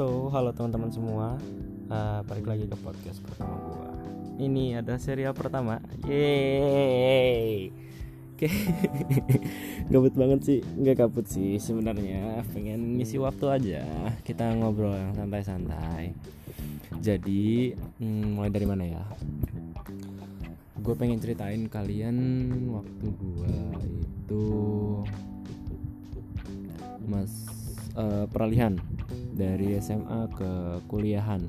So, halo teman-teman semua. Uh, Balik lagi ke podcast pertama gua. Ini ada serial pertama. Yeay. Oke. Gabut banget sih. Nggak gabut sih sebenarnya. Pengen ngisi waktu aja. Kita ngobrol yang santai-santai. Jadi hmm, Mulai dari mana ya? Gue pengen ceritain kalian Waktu gua itu Mas uh, Peralihan dari SMA ke kuliahan.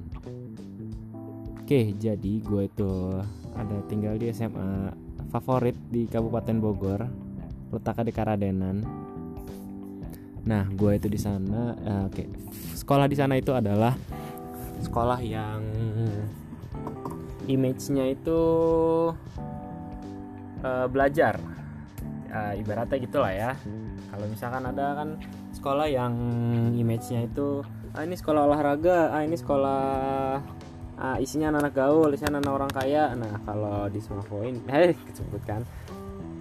Oke jadi gue itu ada tinggal di SMA favorit di Kabupaten Bogor letaknya di Karadenan. Nah gue itu di sana uh, oke. Sekolah di sana itu adalah sekolah yang image-nya itu uh, belajar. Uh, ibaratnya gitulah ya. Kalau misalkan ada kan sekolah yang image-nya itu ah ini sekolah olahraga ah ini sekolah ah, isinya anak, -anak gaul isinya anak, -anak orang kaya. Nah kalau di semua poin eh disebutkan.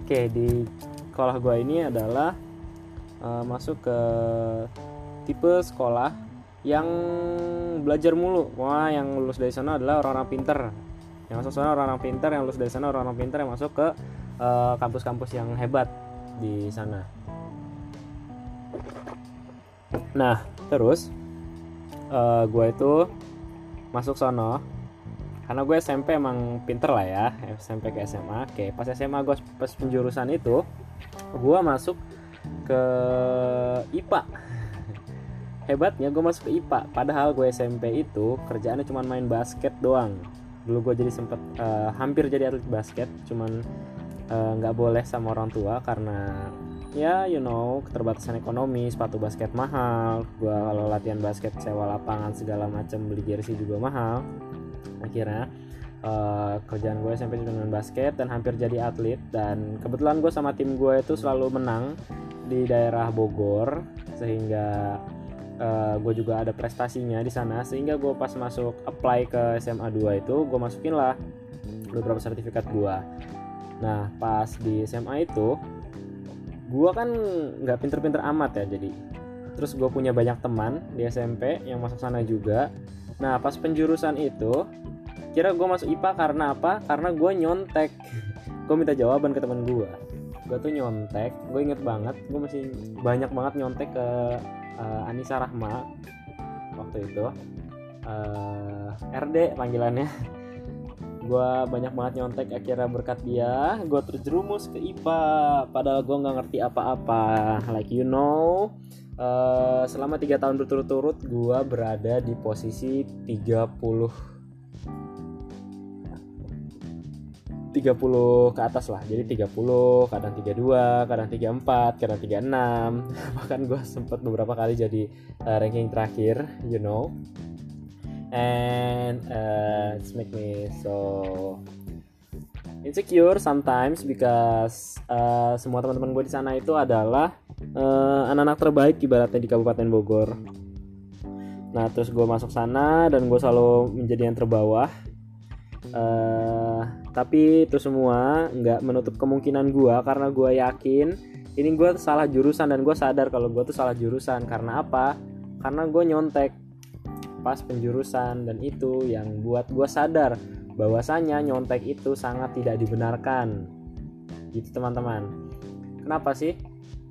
Oke di sekolah gue ini adalah uh, masuk ke tipe sekolah yang belajar mulu. Wah yang lulus dari sana adalah orang-orang pinter. Yang masuk sana orang-orang pinter yang lulus dari sana orang-orang pinter yang masuk ke eh, kampus-kampus uh, yang hebat di sana nah terus uh, gue itu masuk sono. Karena gue SMP emang pinter lah ya SMP ke SMA oke pas SMA gue pas penjurusan itu gue masuk ke IPA hebatnya gue masuk ke IPA padahal gue SMP itu kerjaannya cuma main basket doang. Dulu gue jadi sempet uh, hampir jadi atlet basket cuman eh, nggak uh, boleh sama orang tua karena ya you know keterbatasan ekonomi sepatu basket mahal gua kalau latihan basket sewa lapangan segala macam beli jersey juga mahal. Akhirnya uh, kerjaan gue SMP dengan basket dan hampir jadi atlet. Dan kebetulan gue sama tim gue itu selalu menang di daerah Bogor sehingga uh, eh, gue juga ada prestasinya di sana. Sehingga gue pas masuk apply ke SMA 2 itu gue masukin lah beberapa sertifikat gue nah pas di SMA itu gue kan nggak pinter-pinter amat ya jadi. Terus gue punya banyak teman di SMP yang masuk sana juga. Nah pas penjurusan itu kira gue masuk IPA karena apa? Karena gue nyontek. Gue minta jawaban ke teman gue gue tuh nyontek. Gue inget banget gue masih banyak banget nyontek ke uh, Anissa Rahma waktu itu. Uh, eh, RD panggilannya gue banyak banget nyontek akhirnya berkat dia gue terjerumus ke IPA padahal gue nggak ngerti apa-apa. Like you know uh, selama tiga tahun berturut-turut gue berada di posisi 30 30 ke atas lah. Jadi 30 kadang 32 kadang 34 kadang 36 bahkan gue sempat beberapa kali jadi uh, ranking terakhir you know and uh, it's make me so insecure sometimes because uh, semua teman-teman gue di sana itu adalah uh, anak-anak terbaik ibaratnya di Kabupaten Bogor. Nah terus gue masuk sana dan gue selalu menjadi yang terbawah. Uh, tapi itu semua nggak menutup kemungkinan gue karena gue yakin ini gue salah jurusan dan gue sadar kalau gue tuh salah jurusan karena apa? Karena gue nyontek pas penjurusan dan itu yang buat gue sadar bahwasanya nyontek itu sangat tidak dibenarkan. Gitu teman-teman. Kenapa sih?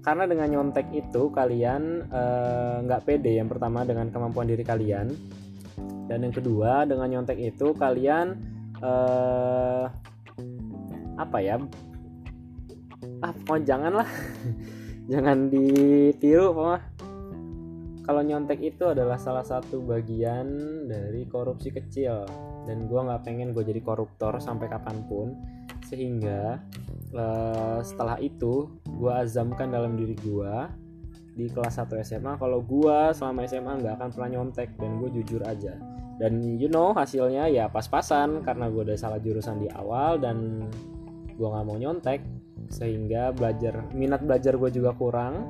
Karena dengan nyontek itu kalian eh, nggak uh, pede yang pertama dengan kemampuan diri kalian. Dan yang kedua dengan nyontek itu kalian uh, apa ya? Ah oh, janganlah. Jangan ditiru mah kalau nyontek itu adalah salah satu bagian dari korupsi kecil. Dan gue nggak pengen gue jadi koruptor sampai kapan pun. Sehingga uh, setelah itu gue azamkan dalam diri gue di kelas 1 SMA kalau gue selama SMA nggak akan pernah nyontek dan gue jujur aja. Dan you know hasilnya ya pas-pasan karena gue udah salah jurusan di awal dan gue nggak mau nyontek. Sehingga belajar minat belajar gue juga kurang.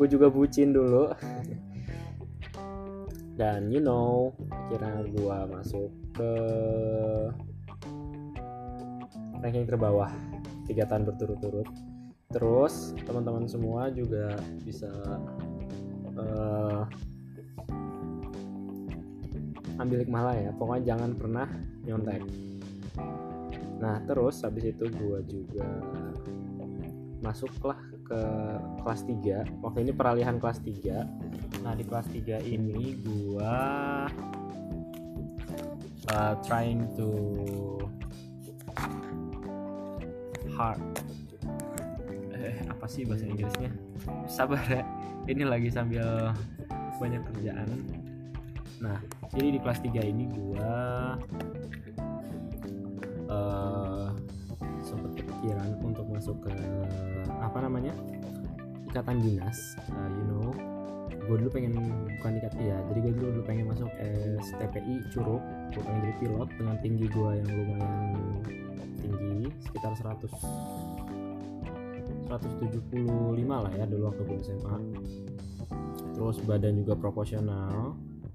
Gue juga bucin dulu dan you know kira gua masuk ke ranking terbawah tiga tahun berturut-turut. Terus teman-teman semua juga bisa uh, ambil hikmah lah ya. Pokoknya jangan pernah nyontek. Nah terus habis itu gue juga masuklah ke kelas 3 waktu ini peralihan kelas 3 nah di kelas 3 ini gue uh, trying to hard. Eh apa sih bahasa Inggrisnya? Sabar ya. Ini lagi sambil banyak kerjaan. Nah jadi di kelas 3 ini gua uh, kepikiran untuk masuk ke apa namanya ikatan dinas. Uh, you know gue dulu pengen bukan ikat ya jadi gue dulu, dulu pengen masuk STPI Curug gue pengen jadi pilot dengan tinggi gue yang lumayan tinggi sekitar 100 175 lah ya dulu waktu gue SMA terus badan juga proporsional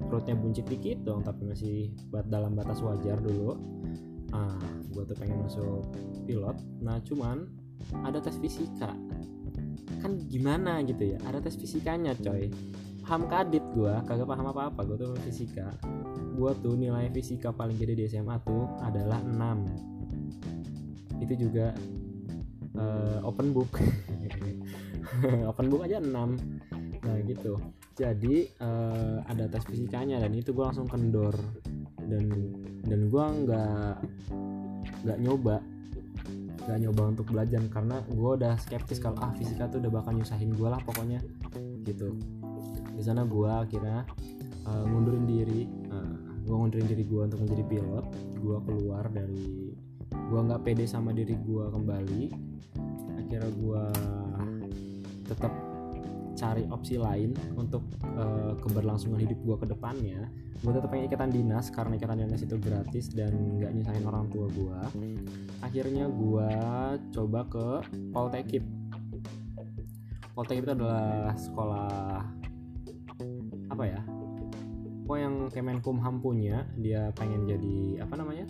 perutnya buncit dikit dong tapi masih dalam batas wajar dulu. Ah gue tuh pengen masuk pilot. Nah cuman ada tes fisika. Kan gimana gitu ya? Ada tes fisikanya coy. Paham kadit gue kagak paham apa apa gue tuh fisika. Gue tuh nilai fisika paling gede di SMA tuh adalah 6 itu juga uh, open book. Open book aja 6 nah gitu. Jadi uh, ada tes fisikanya dan itu gue langsung kendor. Dan dan gue nggak nggak nyoba nggak nyoba untuk belajar karena gue udah skeptis kalau ah fisika tuh udah bakal nyusahin gue lah pokoknya gitu. Di sana gue akhirnya uh, ngundurin diri uh, gue ngundurin diri gue untuk menjadi pilot. Gue keluar dari gue nggak pede sama diri gue kembali. Akhirnya gue tetap cari opsi lain untuk uh, keberlangsungan hidup gue ke depannya gue tetap pengen ikatan dinas karena ikatan dinas itu gratis dan nggak nyusahin orang tua gue akhirnya gue coba ke Poltekip. Poltekip itu adalah sekolah apa ya? Kok yang Kemenkumham punya dia pengen jadi apa namanya?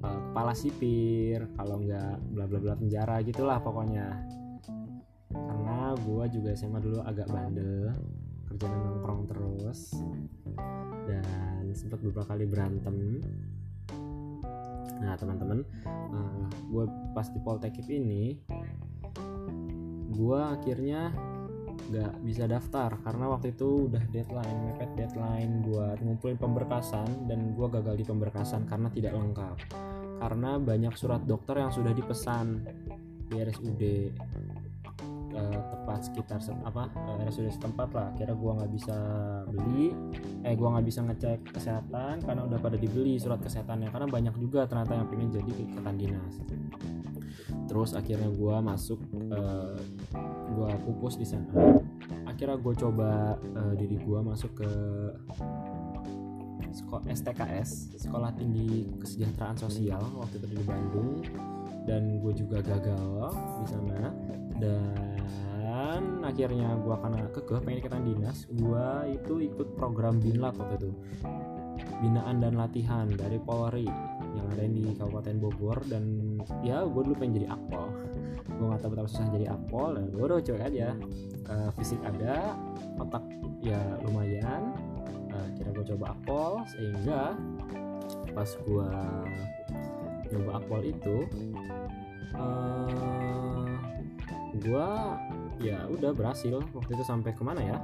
Uh, kepala sipir kalau nggak bla bla bla penjara gitulah pokoknya. Karena gue juga SMA dulu agak bandel kerjaan nongkrong terus. Dan sempat beberapa kali berantem. Nah teman-teman uh, eh, gue pas di Poltekip ini gue akhirnya gak bisa daftar karena waktu itu udah deadline mepet deadline buat ngumpulin pemberkasan dan gue gagal di pemberkasan karena tidak lengkap. Karena banyak surat dokter yang sudah dipesan di RSUD eh, tepat sekitar se apa eh, RSUD setempat lah. Kira gue nggak bisa beli eh gue nggak bisa ngecek kesehatan karena udah pada dibeli surat kesehatannya. Karena banyak juga ternyata yang pengen jadi ikatan dinas. Terus akhirnya gue masuk eh, gue pupus di sana. Akhirnya gue coba uh, diri gue masuk ke sekolah STKS Sekolah Tinggi Kesejahteraan Sosial waktu itu di Bandung. Dan gue juga gagal di sana. Dan akhirnya gue karena kekeh pengen ikutan dinas gue itu ikut program binlat waktu itu. Binaan dan latihan dari Polri yang ada di Kabupaten Bogor dan ya gue dulu pengen jadi akpol. Gue nggak tahu betapa susah jadi akpol dan gue udah coba aja. Uh, fisik ada otak ya lumayan. Uh, kira gue coba akpol sehingga pas gue coba akpol itu uh, eh, gue ya udah berhasil. Waktu itu sampai ke mana ya?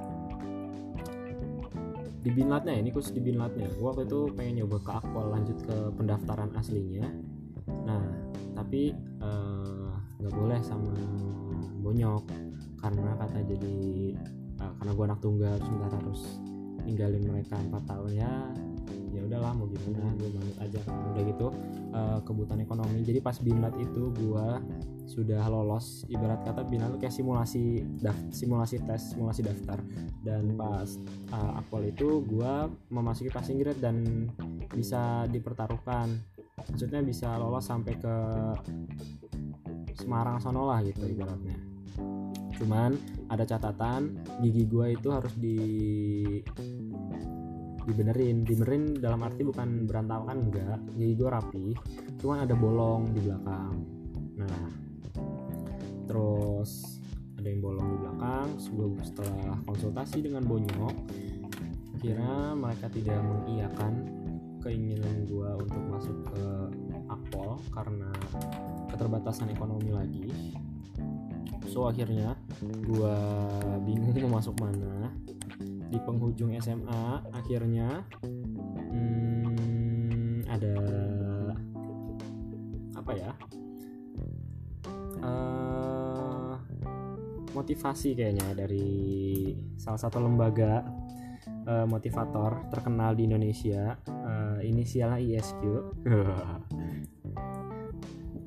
Di binlatnya ini khusus di binlatnya gue waktu itu pengen nyoba ke akpol lanjut ke pendaftaran aslinya. Nah tapi eh, nggak uh, boleh sama bonyok. Karena kata jadi uh, karena gue anak tunggal sebentar harus ninggalin mereka empat tahun ya udahlah mau gimana gue manut aja. Kan udah gitu uh, kebutuhan ekonomi. Jadi pas binat itu gue sudah lolos ibarat kata binat kayak simulasi daf simulasi tes simulasi daftar. Dan pas uh, akpol itu gue memasuki passing grade dan bisa dipertaruhkan. Maksudnya bisa lolos sampai ke Semarang sono lah gitu ibaratnya. Cuman ada catatan gigi gue itu harus di dibenerin. Dibenerin dalam arti bukan berantakan enggak. Gigi gue rapi cuman ada bolong di belakang. Nah terus ada yang bolong di belakang. Setelah konsultasi dengan bonyok kira mereka tidak mengiyakan keinginan gue untuk masuk ke akpol karena keterbatasan ekonomi lagi. So akhirnya gue bingung mau masuk mana di penghujung SMA akhirnya hmm, ada apa ya uh, motivasi kayaknya dari salah satu lembaga uh, motivator terkenal di Indonesia uh, inisialnya ISQ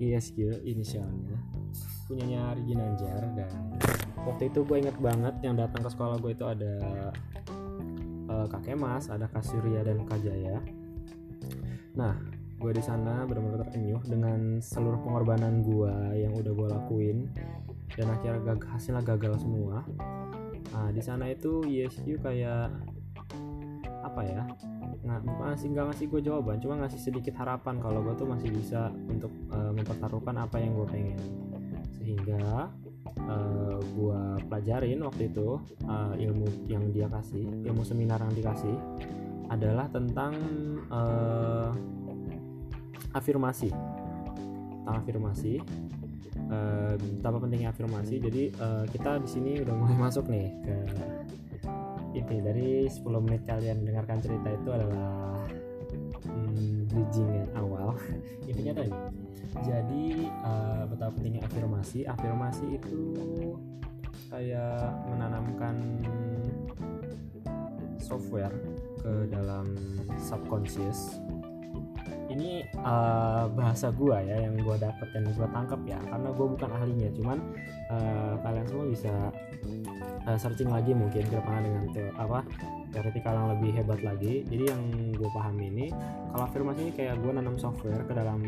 ISQ inisialnya. Punyanya Rigi Nanjar dan waktu itu gue inget banget yang datang ke sekolah gue itu ada uh, kakek Mas ada Kak Surya dan Kak Jaya. Nah gue di sana benar-benar terenyuh dengan seluruh pengorbanan gue yang udah gue lakuin dan akhirnya gagal, hasilnya gagal semua. Nah di sana itu ISQ kayak apa ya nggak bukan ngasih nggak ngasih gue jawaban cuma ngasih sedikit harapan kalau gue tuh masih bisa untuk uh, mempertaruhkan apa yang gue pengen. Sehingga uh, gue pelajarin waktu itu uh, ilmu yang dia kasih ilmu seminar yang dikasih adalah tentang uh, afirmasi. Tentang afirmasi uh, betapa pentingnya afirmasi. Jadi uh, kita di sini udah mulai masuk nih ke inti. Dari 10 menit kalian dengarkan cerita itu adalah hmm, bridging yang awal. Intinya tadi jadi uh, betapa pentingnya afirmasi afirmasi itu kayak menanamkan software ke dalam subconscious. Ini uh, bahasa gue ya yang gue dapet dan gue tangkap ya karena gue bukan ahlinya. Cuman uh, kalian semua bisa uh, searching lagi mungkin ke dengan tuh apa teoritikal yang lebih hebat lagi. Jadi yang gue paham ini kalau afirmasi ini kayak gue nanam software ke dalam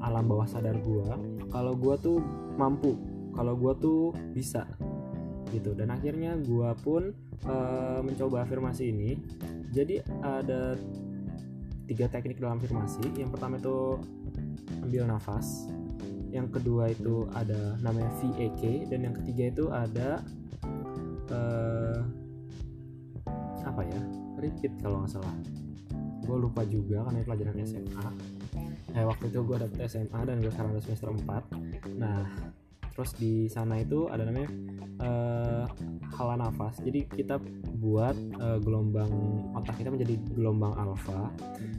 alam bawah sadar gue kalau gue tuh mampu kalau gue tuh bisa gitu. Dan akhirnya gue pun uh, mencoba afirmasi ini. Jadi ada tiga teknik dalam afirmasi. Yang pertama itu ambil nafas yang kedua itu ada namanya VAK dan yang ketiga itu ada uh, apa ya repeat kalau nggak salah. Gue lupa juga karena pelajaran SMA eh waktu itu gue dapet SMA dan gue sekarang udah semester 4 nah terus di sana itu ada namanya uh, hala nafas. Jadi kita buat uh, gelombang otak kita menjadi gelombang alfa.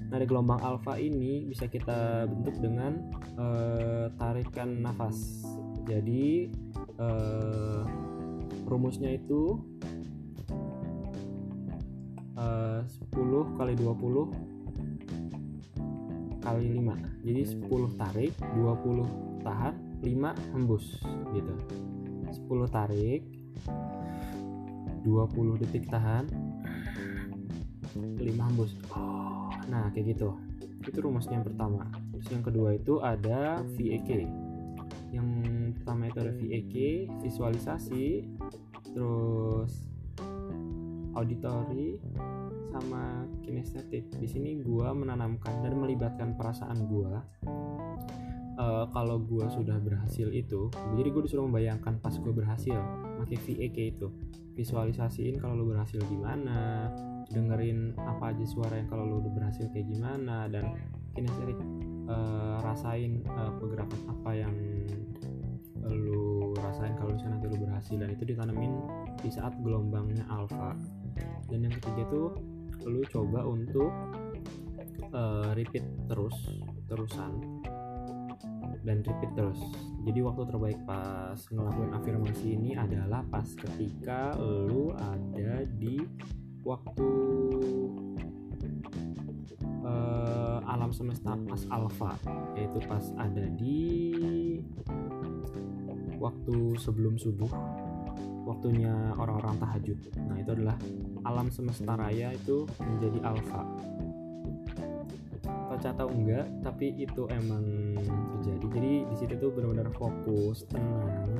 Nah di gelombang alfa ini bisa kita bentuk dengan uh, tarikan nafas. Jadi uh, rumusnya itu uh, 10 kali 20 kali 5 jadi 10 tarik 20 tahan 5 hembus gitu. 10 tarik 20 detik tahan 5 hembus. Nah kayak gitu. Itu rumusnya yang pertama. Terus yang kedua itu ada VAK yang pertama itu ada VAK visualisasi terus auditory sama kinestetik. Di sini gua menanamkan dan melibatkan perasaan gua. Uh, kalau gue sudah berhasil itu jadi gue disuruh membayangkan pas gue berhasil pakai VAK itu. Visualisasiin kalau lo berhasil gimana dengerin apa aja suara yang kalau lo udah berhasil kayak gimana dan kinestetik uh, rasain uh, pergerakan apa yang lo rasain kalau misalnya nanti lo berhasil. Dan itu ditanemin di saat gelombangnya alpha. Dan yang ketiga itu lu coba untuk uh, repeat terus terusan. Dan repeat terus. Jadi waktu terbaik pas ngelakuin afirmasi ini adalah pas ketika lu ada di waktu uh, alam semesta pas alpha. Yaitu pas ada di waktu sebelum subuh waktunya orang-orang tahajud. Nah, itu adalah alam semesta raya itu menjadi alfa. Baca atau enggak, tapi itu emang terjadi. Jadi di situ tuh benar-benar fokus, tenang,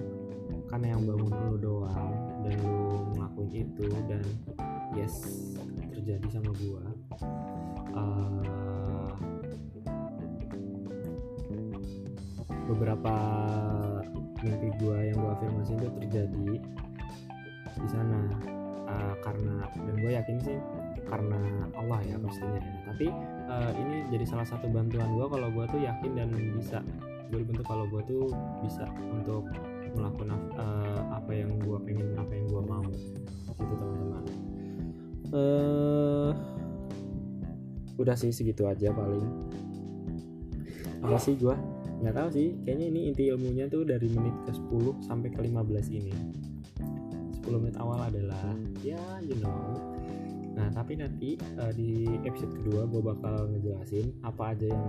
karena yang bangun lu doang dan lu ngelakuin itu dan yes terjadi sama gua. Uh, beberapa mimpi gua yang gua afirmasi itu terjadi di sana. Uh, karena dan gue yakin sih karena Allah ya pastinya ya. Tapi uh, ini jadi salah satu bantuan gue kalau gue tuh yakin dan bisa. Gue dibentuk kalau gue tuh bisa untuk melakukan uh, apa yang gue pengen apa yang gue mau. Gitu teman-teman. Uh, udah sih segitu aja paling. Apa sih gue nggak tahu sih. Kayaknya ini inti ilmunya tuh dari menit ke 10 sampai ke 15 ini 10 menit awal adalah ya you know. Nah tapi nanti uh, di episode kedua gue bakal ngejelasin apa aja yang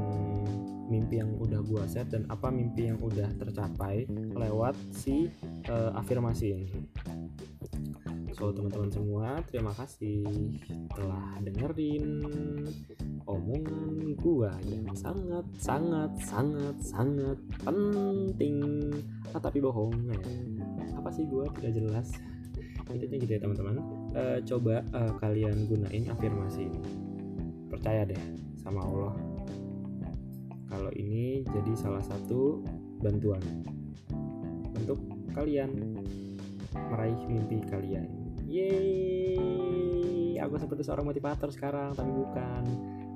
mimpi yang udah gue set dan apa mimpi yang udah tercapai lewat si uh, afirmasi ini. So teman-teman semua terima kasih telah dengerin omongan gua yang sangat sangat sangat sangat penting. Ah, tapi bohong ya. apa sih gua? Tidak jelas intinya gitu ya teman-teman. Uh, coba uh, kalian gunain afirmasi ini. Percaya deh sama Allah. Kalau ini jadi salah satu bantuan untuk kalian meraih mimpi kalian. Yeay! Aku seperti seorang motivator sekarang tapi bukan.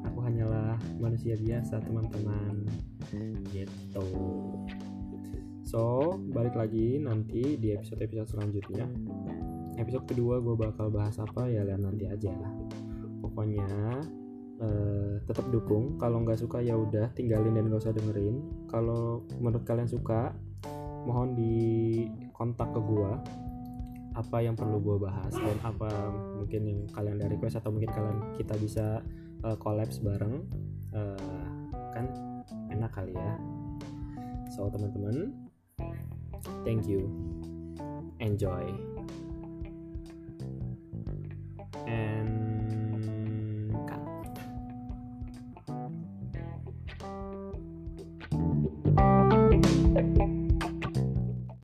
Aku hanyalah manusia biasa teman-teman. Gitu. So balik lagi nanti di episode-episode selanjutnya episode kedua gue bakal bahas apa ya lihat nanti aja. Pokoknya uh, tetap dukung. Kalau nggak suka ya udah tinggalin dan gak usah dengerin. Kalau menurut kalian suka mohon di kontak ke gue apa yang perlu gue bahas dan apa mungkin yang kalian dari request atau mungkin kalian kita bisa uh, collabs bareng. Uh, kan enak kali ya. So teman-teman thank you. Enjoy and